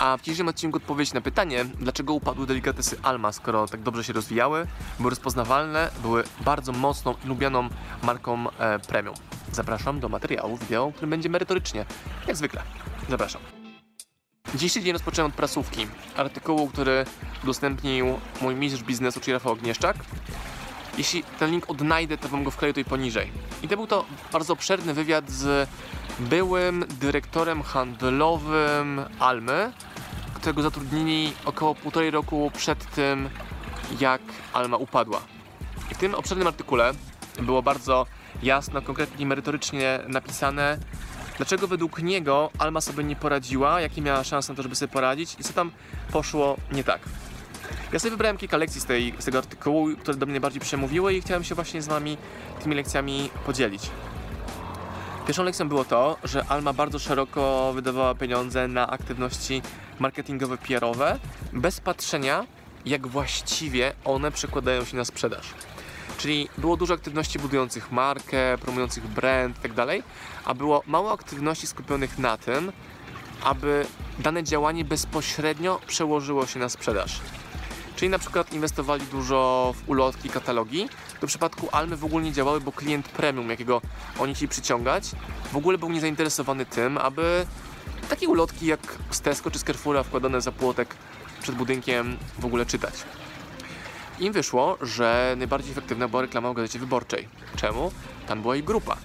A w dzisiejszym odcinku odpowiedź na pytanie, dlaczego upadły delikatesy Alma, skoro tak dobrze się rozwijały, były rozpoznawalne, były bardzo mocną i lubianą marką e, premium. Zapraszam do materiału wideo, który będzie merytorycznie, jak zwykle. Zapraszam. Dzisiejszy dzień rozpocząłem od prasówki, artykułu, który udostępnił mój mistrz biznesu, czyli Rafał Ognieszczak. Jeśli ten link odnajdę, to wam go wkleję tutaj poniżej. I to był to bardzo obszerny wywiad z byłym dyrektorem handlowym Almy, którego zatrudnili około półtorej roku przed tym, jak Alma upadła. I w tym obszernym artykule było bardzo jasno, konkretnie, merytorycznie napisane, dlaczego według niego Alma sobie nie poradziła, jakie miała szanse na to, żeby sobie poradzić i co tam poszło nie tak. Ja sobie wybrałem kilka lekcji z, tej, z tego artykułu, które do mnie najbardziej przemówiły i chciałem się właśnie z Wami tymi lekcjami podzielić. Pierwszą lekcją było to, że Alma bardzo szeroko wydawała pieniądze na aktywności marketingowe, PR-owe, bez patrzenia, jak właściwie one przekładają się na sprzedaż. Czyli było dużo aktywności budujących markę, promujących brand itd., a było mało aktywności skupionych na tym, aby dane działanie bezpośrednio przełożyło się na sprzedaż. Czyli na przykład inwestowali dużo w ulotki, katalogi. W przypadku Almy w ogóle nie działały, bo klient premium, jakiego oni chcieli przyciągać, w ogóle był niezainteresowany tym, aby takie ulotki jak z Tesco czy z Carrefoura wkładane za płotek przed budynkiem w ogóle czytać. Im wyszło, że najbardziej efektywna była reklama w Gazecie Wyborczej. Czemu? Tam była ich grupa.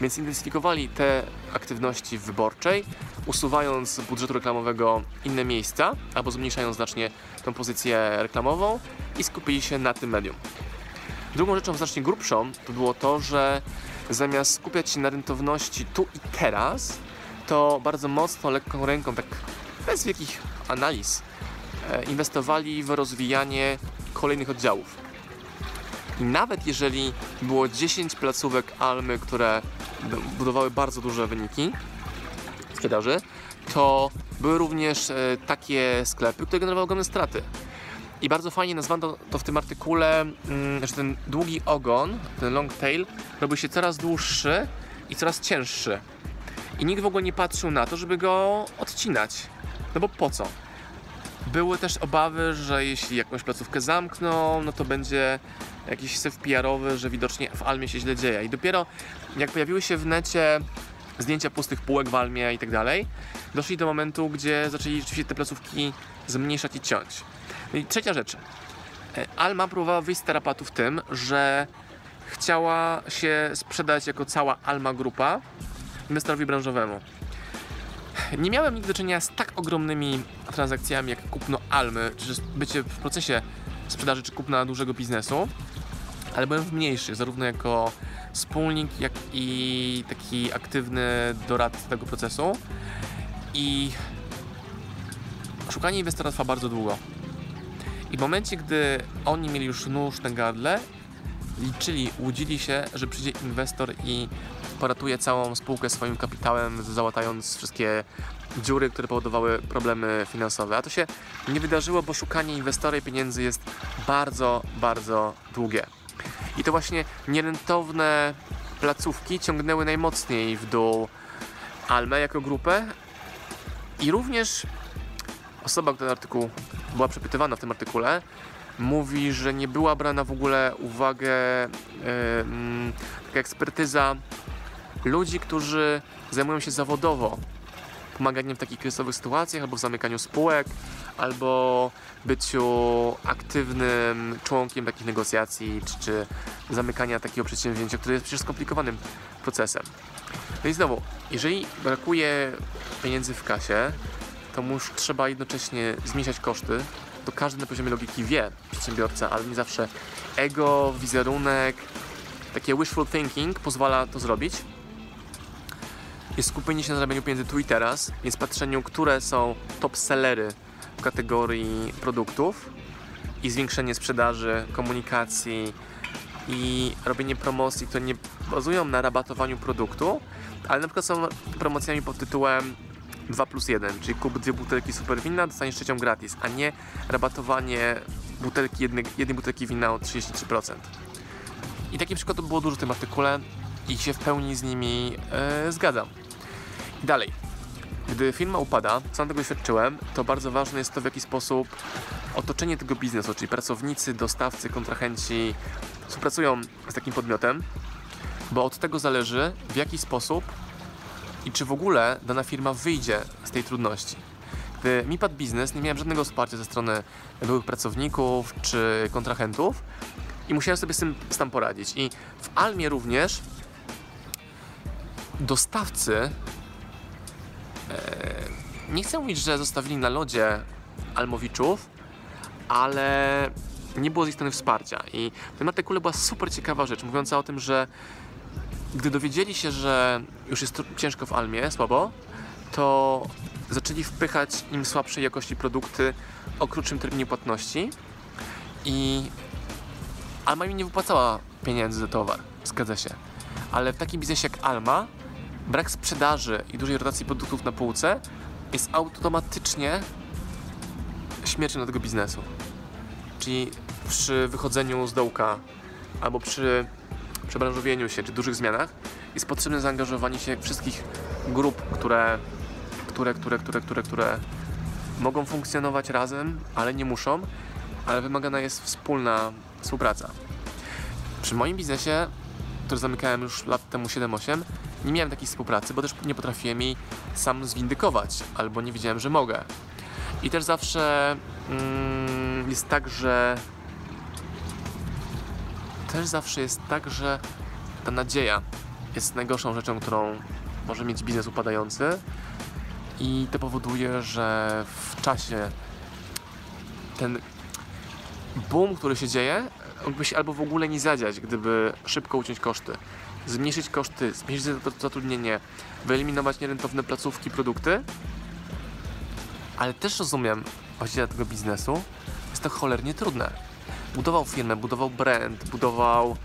Więc intensyfikowali te aktywności w wyborczej, usuwając z budżetu reklamowego inne miejsca, albo zmniejszając znacznie tą pozycję reklamową i skupili się na tym medium. Drugą rzeczą znacznie grubszą to było to, że zamiast skupiać się na rentowności tu i teraz, to bardzo mocno, lekką ręką, tak bez wielkich analiz, e, inwestowali w rozwijanie kolejnych oddziałów. I nawet jeżeli było 10 placówek Almy, które budowały bardzo duże wyniki sprzedaży, to były również e, takie sklepy, które generowały ogromne straty. I bardzo fajnie nazwano to w tym artykule, mm, że ten długi ogon, ten long tail, robi się coraz dłuższy i coraz cięższy. I nikt w ogóle nie patrzył na to, żeby go odcinać. No bo po co? Były też obawy, że jeśli jakąś placówkę zamkną, no to będzie jakiś syf PR-owy, że widocznie w Almie się źle dzieje. I dopiero jak pojawiły się w necie zdjęcia pustych półek w Almie i tak dalej, doszli do momentu, gdzie zaczęli rzeczywiście te placówki zmniejszać i ciąć. No i trzecia rzecz. E, Alma próbowała wyjść z tarapatu w tym, że chciała się sprzedać jako cała Alma Grupa inwestorowi branżowemu. Nie miałem nigdy do czynienia z tak ogromnymi transakcjami jak kupno Almy, czy bycie w procesie sprzedaży czy kupna dużego biznesu, ale byłem w mniejszych, zarówno jako wspólnik, jak i taki aktywny doradca tego procesu. I szukanie inwestora trwa bardzo długo. I w momencie, gdy oni mieli już nóż na gardle, liczyli, łudzili się, że przyjdzie inwestor i poratuje całą spółkę swoim kapitałem, załatając wszystkie dziury, które powodowały problemy finansowe. A to się nie wydarzyło, bo szukanie inwestora i pieniędzy jest bardzo, bardzo długie. I to właśnie nierentowne placówki ciągnęły najmocniej w dół Almę jako grupę i również osoba, która artykuł była przepytywana w tym artykule, mówi, że nie była brana w ogóle uwagę yy, taka ekspertyza ludzi, którzy zajmują się zawodowo pomaganiem w takich kryzysowych sytuacjach, albo w zamykaniu spółek, albo byciu aktywnym członkiem takich negocjacji, czy, czy zamykania takiego przedsięwzięcia, które jest przecież skomplikowanym procesem. No i znowu, jeżeli brakuje pieniędzy w kasie, to już trzeba jednocześnie zmniejszać koszty, to każdy na poziomie logiki wie, przedsiębiorca, ale nie zawsze ego, wizerunek, takie wishful thinking pozwala to zrobić. Jest skupienie się na zarabianiu pieniędzy tu i teraz, więc patrzeniu, które są top sellery w kategorii produktów i zwiększenie sprzedaży, komunikacji i robienie promocji, które nie bazują na rabatowaniu produktu, Ale na przykład są promocjami pod tytułem 2 plus 1, czyli kup dwie butelki super wina, dostaniesz trzecią gratis, a nie rabatowanie butelki jednej, jednej butelki wina o 33%. I takich przykładów było dużo w tym artykule i się w pełni z nimi e, zgadzam. I dalej. Gdy firma upada, sam tego doświadczyłem, to bardzo ważne jest to, w jaki sposób otoczenie tego biznesu, czyli pracownicy, dostawcy, kontrahenci współpracują z takim podmiotem, bo od tego zależy, w jaki sposób i czy w ogóle dana firma wyjdzie z tej trudności. Gdy mi padł biznes, nie miałem żadnego wsparcia ze strony byłych pracowników czy kontrahentów i musiałem sobie z tym sam poradzić. I w Almie również dostawcy e, nie chcę mówić, że zostawili na lodzie Almowiczów, ale nie było z ich strony wsparcia. I w tym artykule była super ciekawa rzecz, mówiąca o tym, że gdy dowiedzieli się, że już jest ciężko w Almie, słabo, to zaczęli wpychać im słabszej jakości produkty o krótszym terminie płatności i Alma mi nie wypłacała pieniędzy za towar, zgadza się. Ale w takim biznesie jak Alma, brak sprzedaży i dużej rotacji produktów na półce jest automatycznie śmiercią dla tego biznesu. Czyli przy wychodzeniu z dołka albo przy przebranżowieniu się czy dużych zmianach jest potrzebne zaangażowanie się wszystkich grup, które, które, które, które, które, które mogą funkcjonować razem, ale nie muszą, ale wymagana jest wspólna współpraca. Przy moim biznesie, który zamykałem już lat temu 7-8, nie miałem takiej współpracy, bo też nie potrafiłem jej sam zwindykować, albo nie wiedziałem, że mogę. I też zawsze mm, jest tak, że też zawsze jest tak, że ta nadzieja jest najgorszą rzeczą, którą może mieć biznes upadający i to powoduje, że w czasie ten boom, który się dzieje, mógłby się albo w ogóle nie zadziać, gdyby szybko uciąć koszty, zmniejszyć koszty, zmniejszyć zatrudnienie, wyeliminować nierentowne placówki, produkty, ale też rozumiem właściciela tego biznesu, jest to cholernie trudne. Budował firmę, budował brand, budował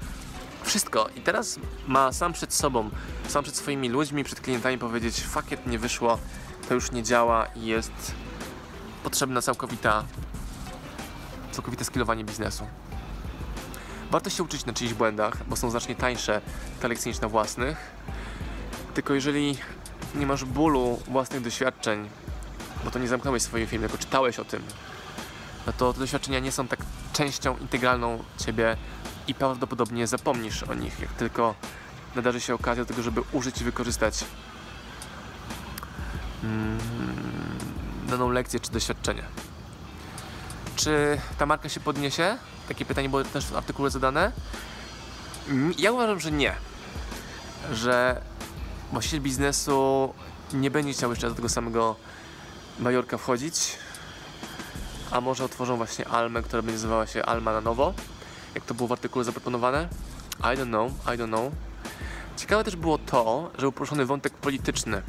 wszystko i teraz ma sam przed sobą, sam przed swoimi ludźmi, przed klientami powiedzieć fakiet nie wyszło, to już nie działa i jest potrzebna całkowita całkowite skillowanie biznesu. Warto się uczyć na czyichś błędach, bo są znacznie tańsze te lekcje niż na własnych. Tylko jeżeli nie masz bólu własnych doświadczeń, bo to nie zamknąłeś swojej firmy, tylko czytałeś o tym, no to te doświadczenia nie są tak częścią integralną ciebie i prawdopodobnie zapomnisz o nich, jak tylko nadarzy się okazja do tego, żeby użyć i wykorzystać mm, daną lekcję czy doświadczenie. Czy ta marka się podniesie? Takie pytanie było też w artykule zadane. Ja uważam, że nie. Że właściciel biznesu nie będzie chciał jeszcze do tego samego Majorka wchodzić, a może otworzą właśnie Almę, która będzie nazywała się Alma na nowo, jak to było w artykule zaproponowane. I don't know, I don't know. Ciekawe też było to, że był poruszony wątek polityczny,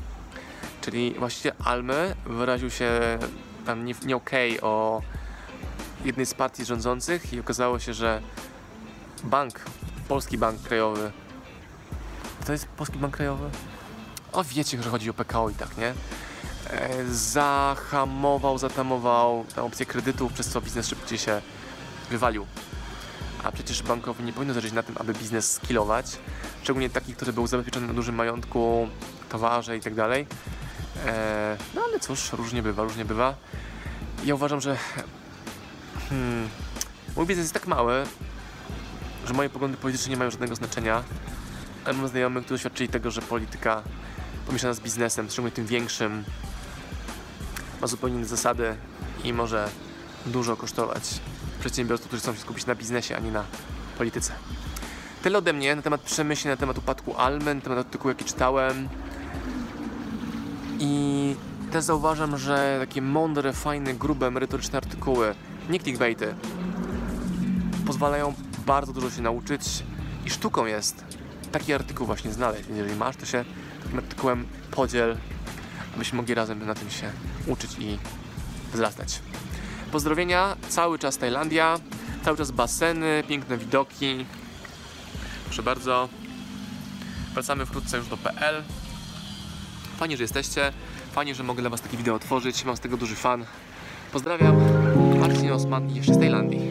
czyli właściwie Almy wyraził się tam nie, nie okej okay o jednej z partii rządzących i okazało się, że bank, Polski Bank Krajowy, to jest Polski Bank Krajowy? O, wiecie, że chodzi o PKO i tak, nie? E, zahamował, zatamował tę opcję kredytów, przez co biznes szybciej się wywalił. A przecież bankowi nie powinno zależeć na tym, aby biznes skillować, szczególnie taki, który był zabezpieczony na dużym majątku, towarze i tak. E, no ale cóż, różnie bywa, różnie bywa. Ja uważam, że hmm, mój biznes jest tak mały, że moje poglądy polityczne nie mają żadnego znaczenia, ale mam znajomych, którzy doświadczyli tego, że polityka pomieszana z biznesem, szczególnie tym większym, ma zupełnie inne zasady i może dużo kosztować przedsiębiorców, którzy chcą się skupić na biznesie, a nie na polityce. Tyle ode mnie na temat przemyśleń, na temat upadku Almen, na temat artykułu, jaki czytałem. I też zauważam, że takie mądre, fajne, grube, merytoryczne artykuły, nie clickbaity, pozwalają bardzo dużo się nauczyć i sztuką jest taki artykuł właśnie znaleźć. Jeżeli masz, to się takim artykułem podziel, abyśmy mogli razem na tym się uczyć i wzrastać. Pozdrowienia, cały czas Tajlandia, cały czas baseny, piękne widoki. Proszę bardzo. Wracamy wkrótce już do PL. Fajnie, że jesteście. Fajnie, że mogę dla Was takie wideo otworzyć. Mam z tego duży fan. Pozdrawiam. Marcin Osman jeszcze z Tajlandii.